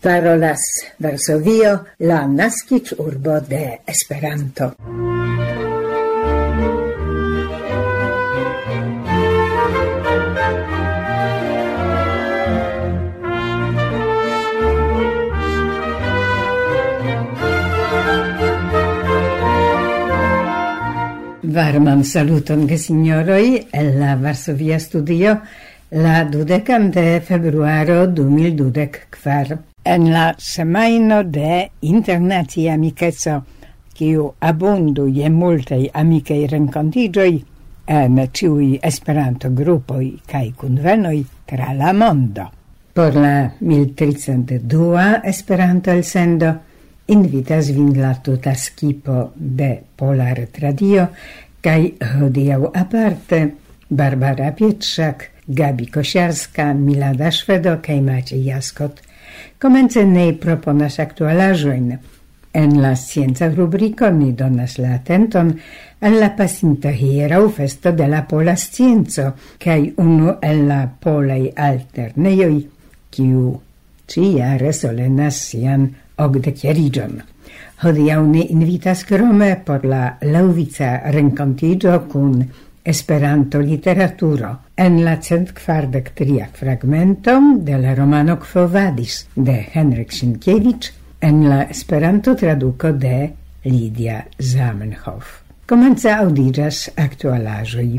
parolas Varsovio, la nascic urbo de Esperanto. Varman saluton gesignoroi el la Varsovia studio la dudecan de februaro 2024. En la semaino de internazia amicezzo, kiu abundu je multei amicei rencontigioi, en ciui Esperanto-grupoj kaj kunvenoj tra la mondo. Por la 1302 Esperanto-elsendo invitas vin la tuta skipo de Polar Tradio, kaj hodiaŭ aparte Barbara Pietrzak, Gabi Kosiarska, Milada Szwedo kaj Maciej Jaskot – Komence ne proponas aktualaĵojn. En la scienca rubrico ni donas la atenton al la pasinta hierau festo de la pola scienco, cae unu el la polai alterneioi, kiu ciare solenas sian ogdecierigion. Hodiau ni invitas crome por la lauvica rencontigio cun Esperanto-literaturo en la cent kvardek tria fragmenton de la romano Quo Vadis de Henrik Sienkiewicz en la Esperanto-traduko de Lidia Zamenhof. Komence aŭdiĝas aktualaĵoj.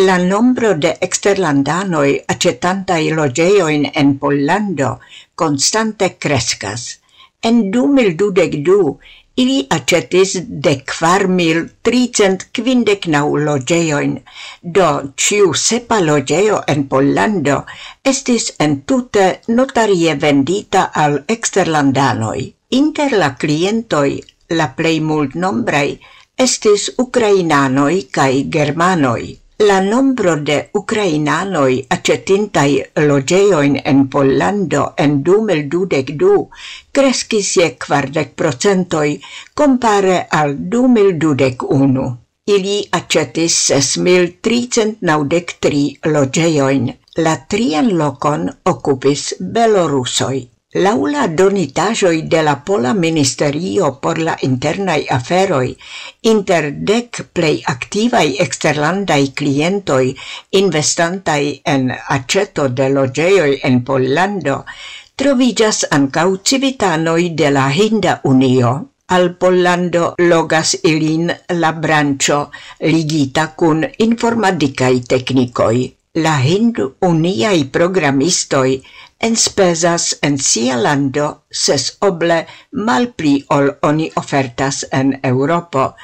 La nombro de exterlandanoj acetantaj loĝejojn en Pollando konstante kreskas. En du mil dudek du ili accetis de kvar mil tricent quindec do ciu sepa logeo en Pollando estis en tute notarie vendita al exterlandanoi. Inter la clientoi la plei multnombrei estis ukrainanoi cae germanoi. La nombro de ucrainanoi accetintai logeoin en Pollando en 2022 crescis je 40 procentoi compare al 2021. Ili accetis 6.393 logeoin. La trian lokon okupis belorusoj. Laula la donitaĵoj de la Pola Ministerio por la Internaj Aferoj, inter dec plei activai exterlandai klientoj investantaj en aceto de loĝejoj en Pollando, trovigas ankaŭ civitanoj de la Hinda Unio. Al Pollando logas ilin la branĉo ligita kun informadikaj teknikoj la hindu uniai programistoi enspezas en sia lando ses oble malpli ol oni ofertas en Europo,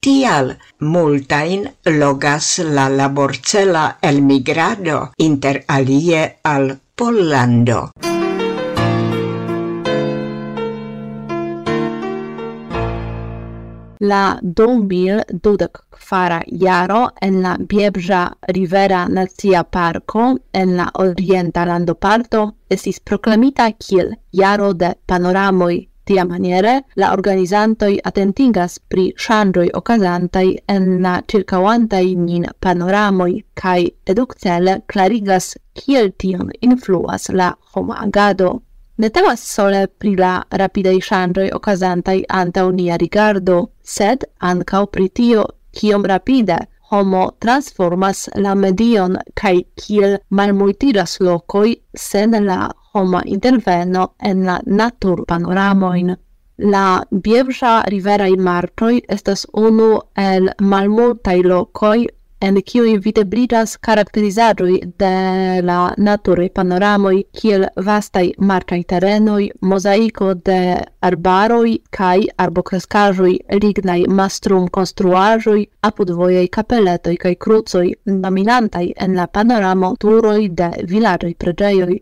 tial multain logas la laborcela elmigrado inter alie al Pollando. la 2024 jaro en la Biebrza Rivera Nacia Parko en la orienta landoparto estis proklamita kiel jaro de panoramoj Tia maniere, la organizantoj atentingas pri ŝanĝoj okazantaj en la ĉirkaŭantaj nin panoramoj kaj edukcele klarigas kiel tion influas la homa agado ne temas sole pri la rapidei shangioi ocasantai anta unia rigardo, sed ancao pri tio, kiom rapide homo transformas la medion kai kiel malmultiras locoi sen la homa interveno en la natur panoramoin. La Bievra Rivera in Martoi estas unu el malmultai locoi en kiuj bridas karakterizaĵoj de la nature panoramoi kiel vastai marcai terenoi, mozaiko de arbaroi kai arbocrescajoi lignai mastrum construajoi apud voiei kapeletoj kai krucoj, dominantai en la panoramo turoi de villaroi pregeioi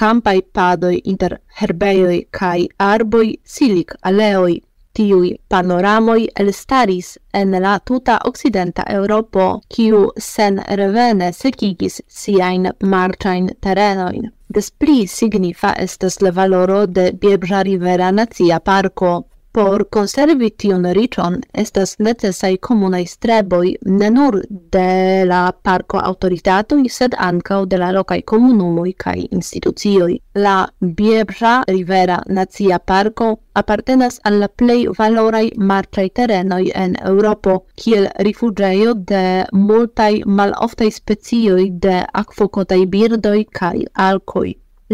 campai padoi inter herbeioi kai arboi silic aleoi tiui panoramoi elstaris en la tuta occidenta Europo, kiu sen revene secigis siain marchain terenoin. Des pli signifa estes le valoro de Biebra Rivera Nazia Parco, Por conservi tion riĉon estas necesaj komunaj streboj ne nur de la parko aŭtoritatoj, sed ankaŭ de la lokaj komunumoj kaj institucioj. La Biebra Rivera Nacia Parko apartenas al la plej valoraj marĉaj terenoj en Eŭropo, kiel rifuĝejo de multaj maloftaj specioj de akvokotaj birdoj kaj alkoj.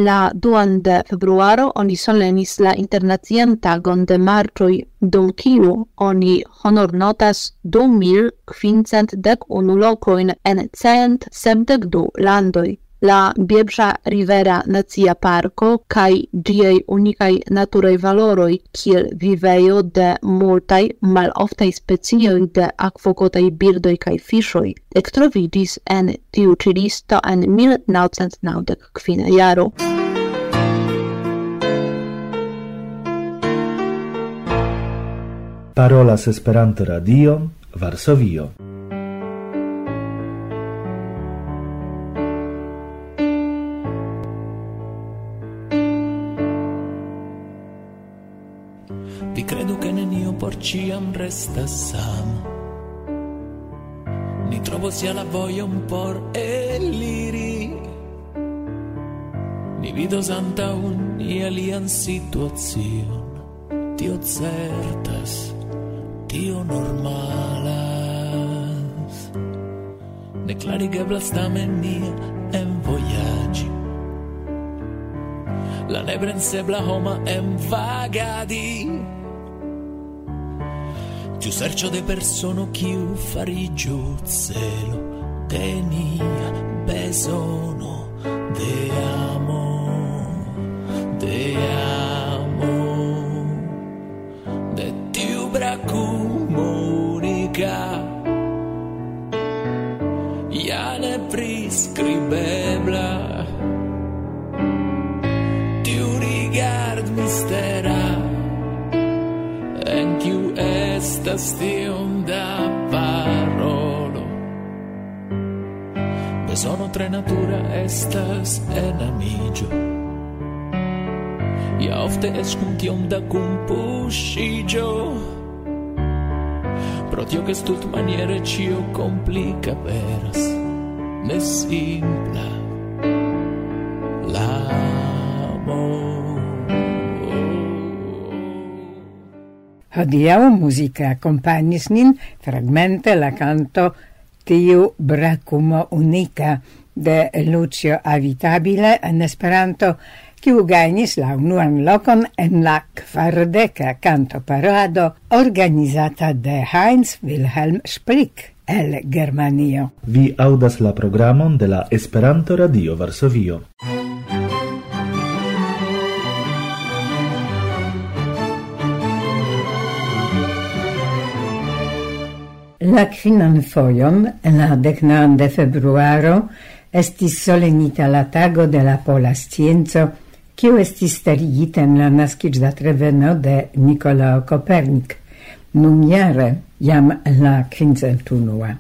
La duan de februaro oni solenis la internacian tagon de marcioi dum kiu oni honornotas notas mil kvincent unu en cent sepdek du la Biebrza Rivera Nacia Parko kaj ĝiaj unikaj naturaj valoroj kiel vivejo de multaj maloftaj specioj de akvokotaj birdoj kaj fiŝoj ektroviĝis en tiu ĉi listo en 1995 jaro. Parolas Esperanto Radio, Varsovio. Ciam resta sam. Ni trovo sia la voglia un por eliri Ni vido santa un i alian situazion Tio certas, tio normalas. Ne clarigeblas tamen nia en voyagi La nebrensebla homa en vagadi più serčade personu che fariĝu celo de nia bezono de amo de amo estas tiom da parolo. Besono tre natura estas enamiĝo Ja ofte es cum tiom da kumpuŝiĝo Pro tio che maniere cio complica peras Ne simpla. La Hodiau musica accompagnis nin fragmente la canto Tiu bracumo unica de Lucio Avitabile en Esperanto, kiu gajnis la unuan lokon en la kvardeka canto parado organizata de Heinz Wilhelm Sprick el Germanio. Vi audas la programon de la Esperanto Radio Varsovio. La quinan foion, en la deknan de februaro, estis solenita la tago de la pola scienzo, kiu estis starigita en la naskiĝda treveno de Nicolao Copernic, nun jare jam la quincentunua.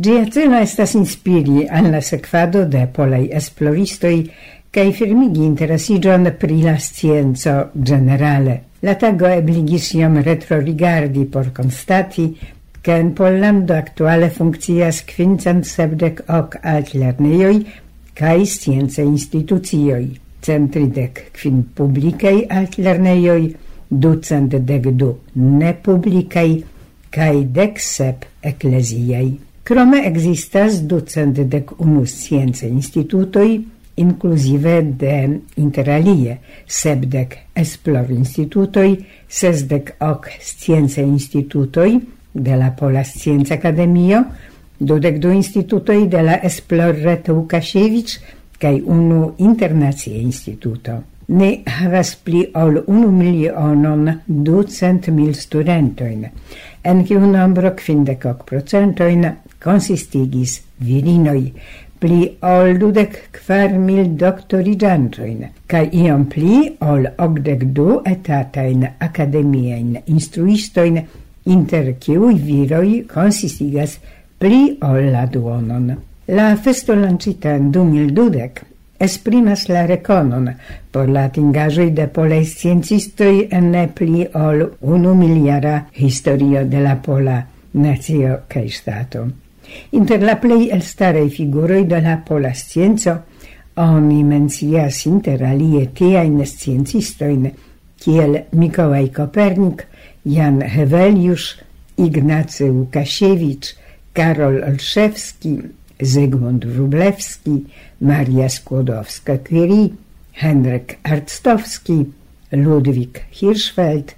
Gia celo estas inspiri al la sequado de polai esploristoi cae firmigi interesigion pri la scienzo generale. La tago ebligis iom retrorigardi por constati che in Pollando aktuale funkcias quincent sepdek ok altlernejoj kaj science institucioj, centridek kvin publikaj altlernejoj, ducent dec du ne publicei, cae dec sep ecclesiei. Crome existas ducent dec unus scienze institutoi, inclusive de interalie sebdec esplor institutoi, sesdec hoc scienze institutoi, de la Pola Scienza Academio, dudek du institutoi de la Esplorret Lukasiewicz kaj unu internacia instituto. Ne havas pli ol unu milionon ducent mil studentoin, en kiu nombro kvindekok procentoin konsistigis virinoi, pli ol dudek kvar mil doktoriĝantojn kaj iom pli ol okdek du etatain akademiajn instruistoin, inter kiuj viroj konsistigas pli ol la duonon. La festo lancita en 2012 esprimas la reconon por la atingaĵoj de polaj sciencistoj en ne pli ol unu miliara historio de la pola nacio kaj ŝtato. Inter la plej elstaraj figuroj de la pola scienco oni mencias inter alie tiajn sciencistojn kiel Mikołaj Kopernik, Jan Heveliusz, Ignacy Łukasiewicz, Karol Olszewski, Zygmunt Wrublewski, Maria Skłodowska-Curie, Henryk Arctowski, Ludwik Hirschfeld,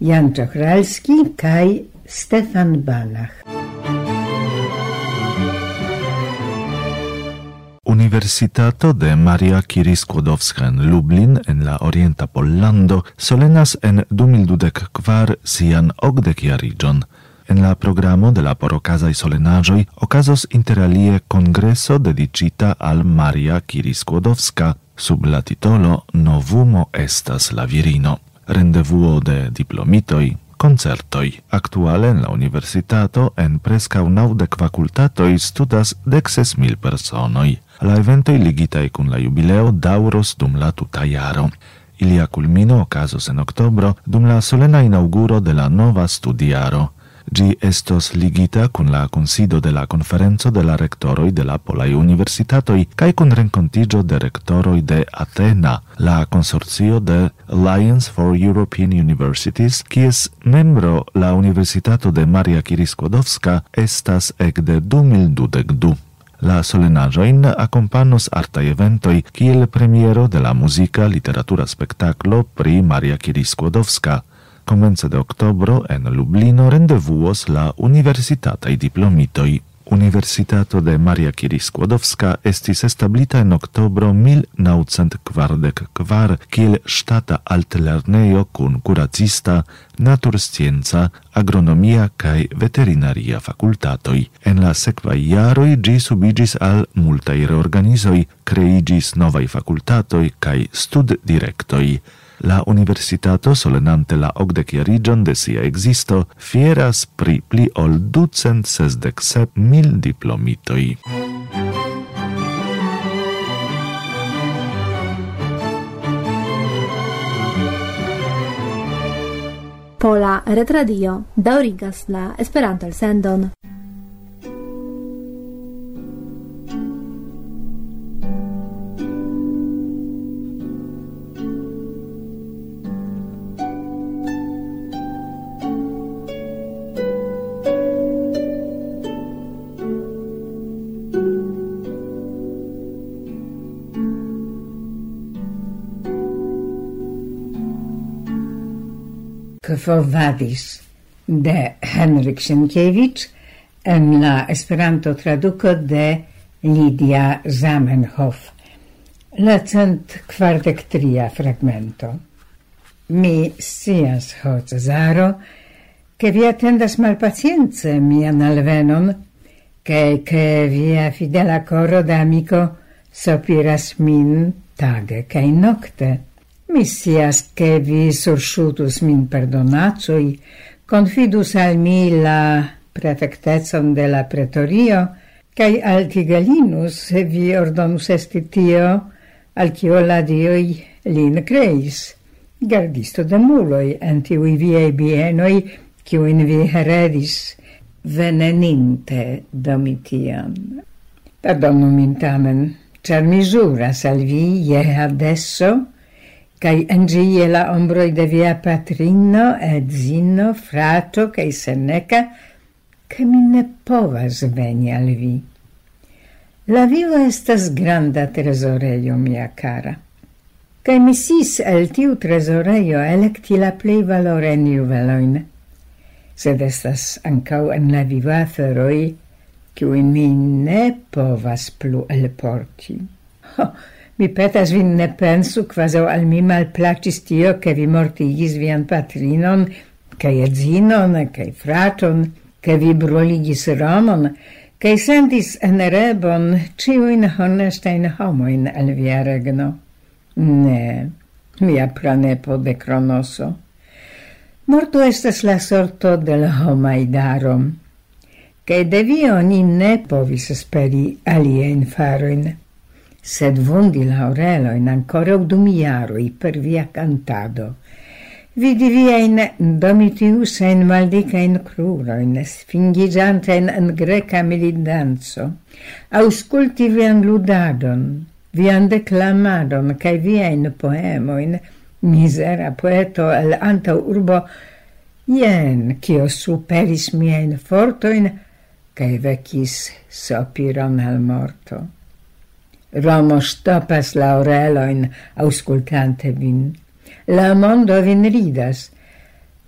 Jan Czochralski kaj Stefan Banach. Universitato de Maria Curie Skłodowska en Lublin en la Orienta Pollando solenas en 2024 sian okdekjariĝon. En la programo de la porokazaj solenaĵoj okazos interalie kongreso dedicita al Maria Curie Skłodowska sub la titolo Novumo estas la virino. Rendevuo de diplomitoj, concertoi. Actuale en la universitato en prescau naudec facultatoi studas dexes mil personoi. La eventoi ligitai cun la jubileo dauros dum la tuta iaro. Ilia culmino ocasos en octobro dum la solena inauguro de la nova studiaro. Gi estos ligita cun la consido de la conferenzo de la rectoroi de la Polai Universitatoi cae cun rencontigio de rectoroi de Atena, la consorzio de Alliance for European Universities, kies membro la Universitato de Maria Kiris-Kłodowska estas ecde 2022. La solenajoin accompanos artai eventoi kiel premiero de la musica literatura spectaclo pri Maria Curie-Skłodowska. Comence de octobro en Lublino rendevuos la universitatai diplomitoi. Universitato de Maria Curie Skłodowska estis establita en oktobro 1944 kiel ŝtata altlernejo kun kuracista, naturscienca, agronomia kaj veterinaria fakultatoj. En la sekvaj jaroj ĝi subiĝis al multaj reorganizoj, kreiĝis novaj fakultatoj kaj studdirektoj. La universitato, solenante la ogdeciarigion de sia existo, fieras pri pli ol ducent sesdec sep mil diplomitoi. Pola Retradio daurigas la Esperanto-elsendon. trovadis de Henrik Sienkiewicz en la Esperanto-traduko de Lidia Zamenhof. La cent kvardek tria fragmento. Mi sias ho Cezaro, che vi attendas malpacience mian alvenon, che, che via fidela coro d'amico sopiras min tage cae nocte. Mi sias che vi sursciutus min perdonacoi, confidus al mi la prefectezon de la pretorio, cae al Tigellinus vi ordonus esti tio, al cio la dioi lin creis, gardisto de muloi antiui viei bienoi, cioin vi heredis, veneninte domitiam. Perdonu min tamen, cer misuras al vi, je adesso, cae angie la ombroi de via patrino, edzino, frato, cae seneca, che mi ne povas veni al vi. La vivo estas granda tresoreio, mia cara. Cae mi sis el tiu tresoreio electi la plei valoren juveloin. Sed estas ancau en la vivo aferoi, mi ne povas plu elporti. Ho, Mi petas vin ne pensu, quasi al mi malplacis tio, che vi mortigis vian patrinon, che edzinon, che fraton, che vi bruligis Romon, che sendis en rebon ciuin honestein homoin al via regno. Ne, mia pranepo de cronoso. Morto estes la sorto del homai darom, che de vi oni ne povis speri aliein faroin sed vundi la orelojn ancora dum i per via cantado. Vidi via in domitius en maldica in cruro, in sfingigiante in, in greca milidanzo, ausculti vian ludadon, vian via in poema in misera poeto el anta urbo, jen cio superis miajn fortoin, cae vecis sopiron al morto. Romo stopas la oreloin auscultante vin. La mondo vin ridas,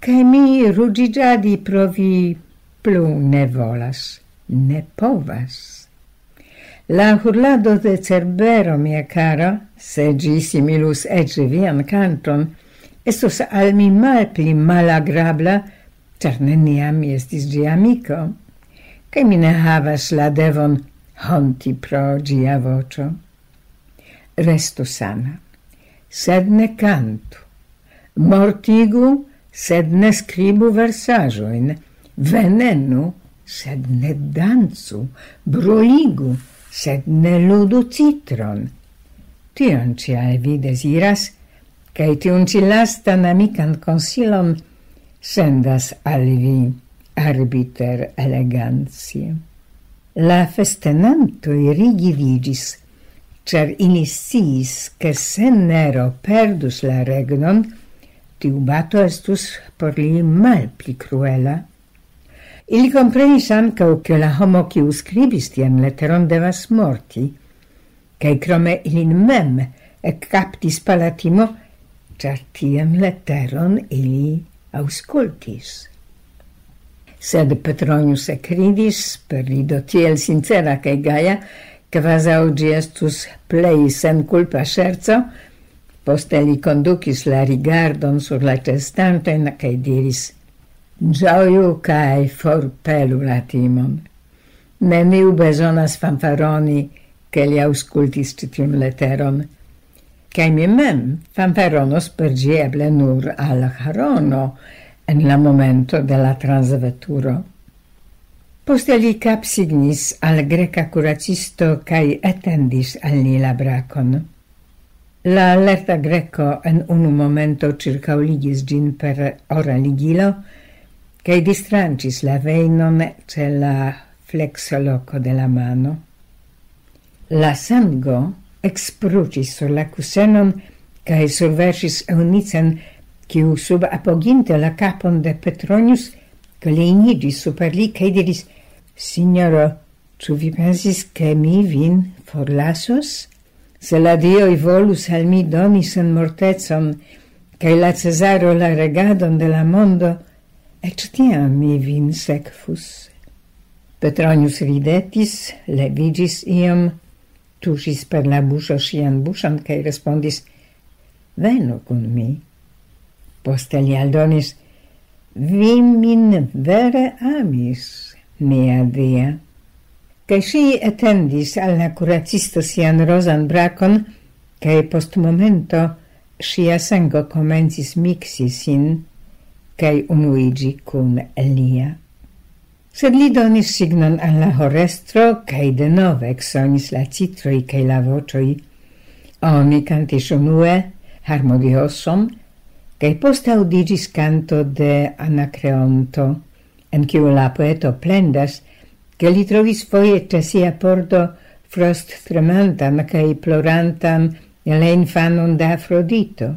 cae mi rugigiadi provi plu ne volas, ne povas. La hurlado de cerbero, mia caro, se gi similus ecce vian canton, estus al mi mal pli malagrabla, cer neniam estis gi amico, cae mi ne havas la devon honti pro gia vocio. Resto sana, sed ne cantu, mortigu, sed ne scribu versajoin, venenu, sed ne danzu, bruligu, sed ne ludu citron. Tion ciae vi desiras, cae tion ci lastan amican consilon sendas al vi arbiter elegantie la festenantoi rigidigis, char ili sciis, che se Nero perdus la regnon, tiu bato estus por li mal pli cruela. Ili comprenis ancau che la homo kiu scribis tien letteron devas morti, cae crome ilin mem ec captis palatimo, char tiam letteron ili auscultis. Sed Petronius ecridis per rido tiel sincera kaj gaia, kvazaŭ ĝi estus plei sen culpa scherzo, poste li conducis la rigardon sur la ĉestantojn kaj diris: Gioiu cae forpelu la timon. Neniu besonas fanfaroni, che li auscultis citium tiun leteron. Kaj mi mem fanfaronos per gieble nur al Harono, en la momento de la transveturo. Poste li cap signis al greca curacisto cae etendis al ni la bracon. La lerta greco en unu momento circa uligis gin per ora ligilo, cae distrancis la veinon ce la flexoloco de la mano. La sango exprucis sur la cusenon cae surversis eunicen kiu sub apoginte la capon de Petronius gleniĝis super li cae diris Signoro, ĉu vi pensis che mi vin forlasos? Se la dioi volus al mi donis en mortezon, cae la Cesaro la regadon de la mondo, et tiam mi vin secfus. Petronius ridetis, levigis iam, tusis per la buso sian buŝon cae respondis: Venu kun mi. Poste li aldonis, vi min vere amis, mia Dia. Kaj si etendis al la curacisto sian rozan bracon, kaj post momento sia sango comencis mixi sin, kaj unuigi cun lia. Sed li donis signon al la horestro, de nove exonis la citroi kaj la vocioi. Oni cantis unue, harmodiosom, cae post audigis canto de Anacreonto, en kiu la poeto plendas, che li trovis foie tra sia porto frost tremantan cae plorantan la infanon de Afrodito.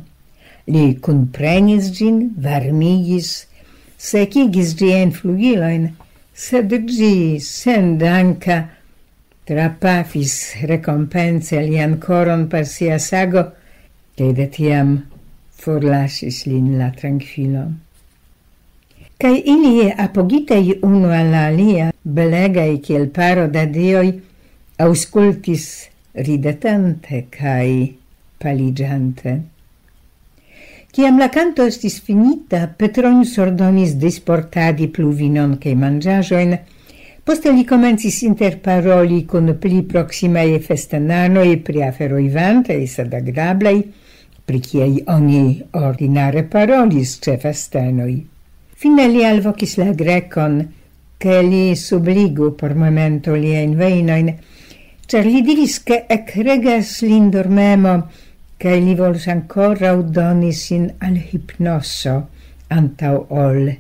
Li kunprenis gin, varmigis, secigis gien flugiloin, sed gi, sen danca, trapafis recompense lian coron per sia sago, che de tiam forlasis lin la tranquilo. Cai ili apogitei uno alla alia, belegai kiel paro da dioi, auscultis ridetante cai paligiante. Ciam la canto estis finita, Petronius ordonis disportadi pluvinon cae mangiajoin, Poste li comencis interparoli con pli proximae festananoi pri aferoi vantae sed agrablei, pri kiaj oni ordinare parolis ce festenoi. Fine li alvocis la grecon, che li subligu por momento li in veinoin, cer li diris che ecregas l'indormemo, che li vols ancora udoni sin al hipnosso, antau ol,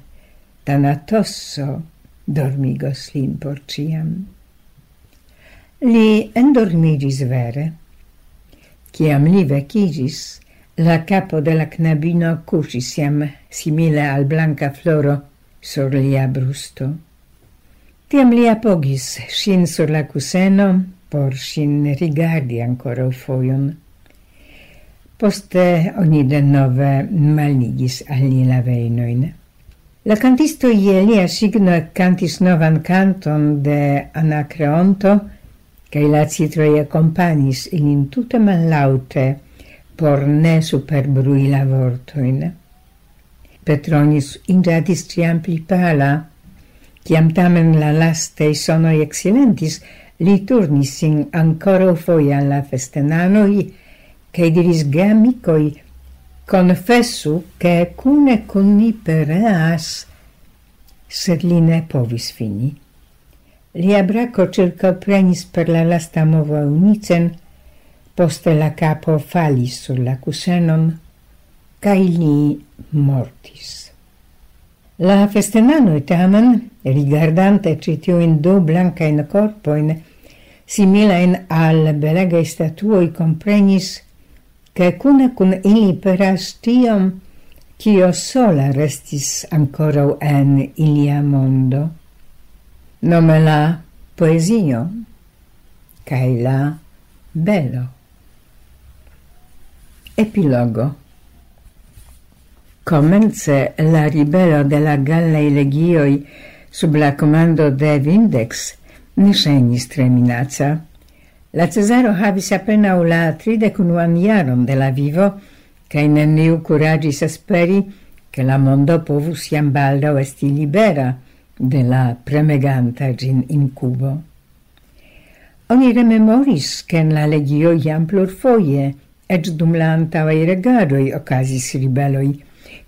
tanatosso, dormigos lin por ciam. Li endormigis vere. Ciam li vecigis, La capo de la knabino cucis iam simile al blanca floro sur lia brusto. Tiam li apogis shin sur la cuseno por shin rigardi ancora foion. Poste oni denove maligis al li la veinoin. La cantisto Ielia signo cantis novan canton de Anacreonto, cae la citroia accompanis in tutte man laute, por ne superbrui la vortoin. Petronis iradis ciam pli pala, ciam tamen la lastei sonoi excellentis, li turnis sin ancora foi alla festenanoi, che diris gamicoi, confessu che cune con ni pereas, sed li ne povis fini. Li abraco circa prenis per la lasta mova unicen, Poste la capo falis sur la cusenon, cae li mortis. La festenano et amen, rigardante citiuin du blancain corpoin, similain al belegae statuoi comprenis che cune cun ili peras tiom cio sola restis ancora en ilia mondo. Nome la poesio, cae la bello. Epilogo Comence la ribello de la Gallei legioi sub la comando de Vindex ne ŝajnis tre minaca. La Cesaro havis appena la tridecunuan iaron de la vivo cae neniu curagis esperi, che la mondo povus jam baldaŭ esti libera de la premeganta gin incubo. Oni rememoris, che la legio iam plurfoje et dum la antavai regadoi ocasis ribeloi,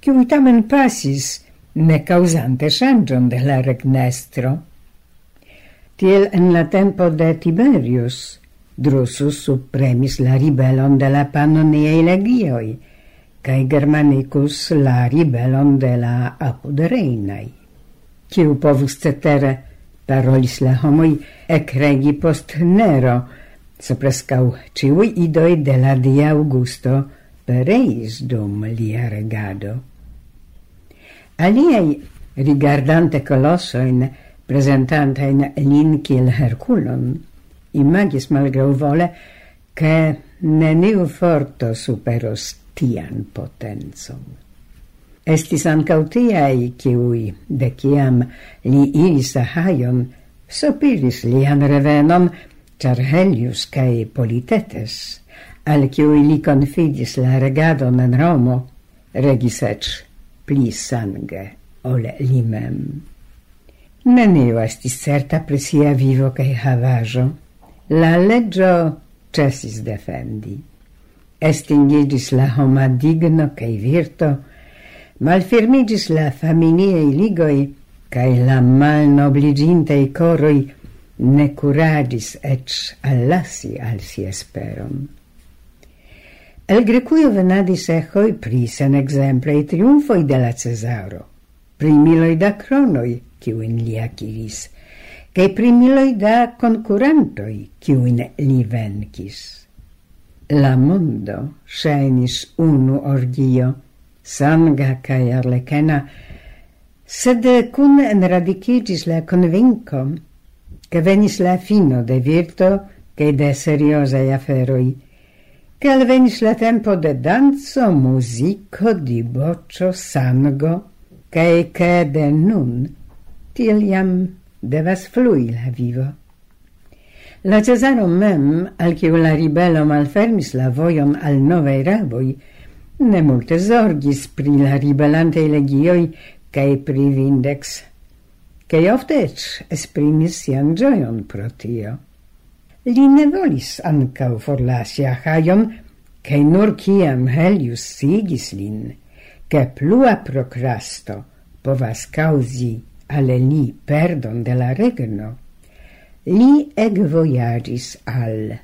kiuj tamen pasis, ne causante changion de la regnestro. Tiel en la tempo de Tiberius, Drusus supremis la ribelon de la Pannoniei legioi, cae Germanicus la ribelon de la apodereinai. Ciu povus cetere, parolis la homoi, ec regi post Nero, se prescau ciui idoi de la dia Augusto pereis dum lia regado. Aliei, rigardante colossoin, presentantain lin kiel Herculon, imagis malgrau vole che neniu forto superos tian potenzum. Estis ancau tiai, ciui, deciam li iris a Haion, sopiris lian revenon, char Helius cae Politetes, al kiuj li confidis la regadon en Romo, regis ec pli sange ol li mem. Neniu estis certa pri sia vivo cae havajo. La leĝo cesis defendi. Estingigis la homa digno cae virto, malfirmigis la familiei ligoi cae la malnobliĝintaj coroi ne curagis ec allasi al si esperon. El Grecuio venadis ehoi pri sen exemplei triumfoi de la Cesaro, pri miloi da cronoi, kiuin li aciris, cae pri miloi da concurantoi, ciuin li vencis. La mondo scenis unu orgio, sanga cae arlecena, sed cun enradicigis la convinco che venis la fino de virto che de seriosai aferoi, che al venis la tempo de danzo, musico, diboccio, sango, cae che de nun tiliam devas flui la vivo. La Cesaro mem, al che la ribello malfermis la voion al novei raboj, ne multe zorgis pri la ribellante legioi cae pri Vindex che ofte eĉ esprimis sian gioion pro tio. Li ne volis ancau forlasi a haion, che nur ciam Helius sigis lin, che plua procrasto povas causi alle li perdon de la regno, li egvojaĝis al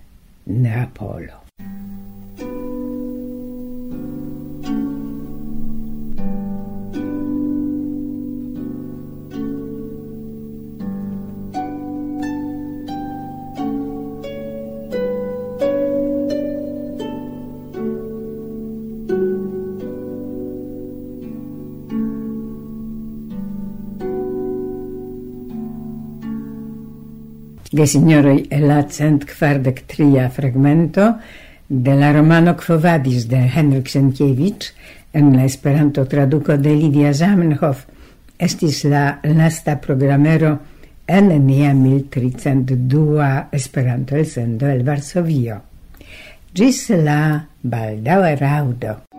Neapolo. Gesinjoroj, la cent quardec tria fragmento de la romano Quo Vadis de Henrik Sienkiewicz en la Esperanto traduco de Lidia Zamenhof estis la lasta programero en nia mil tricent dua Esperanto el sendo el Varsovio. Gis la baldaŭe raŭdo.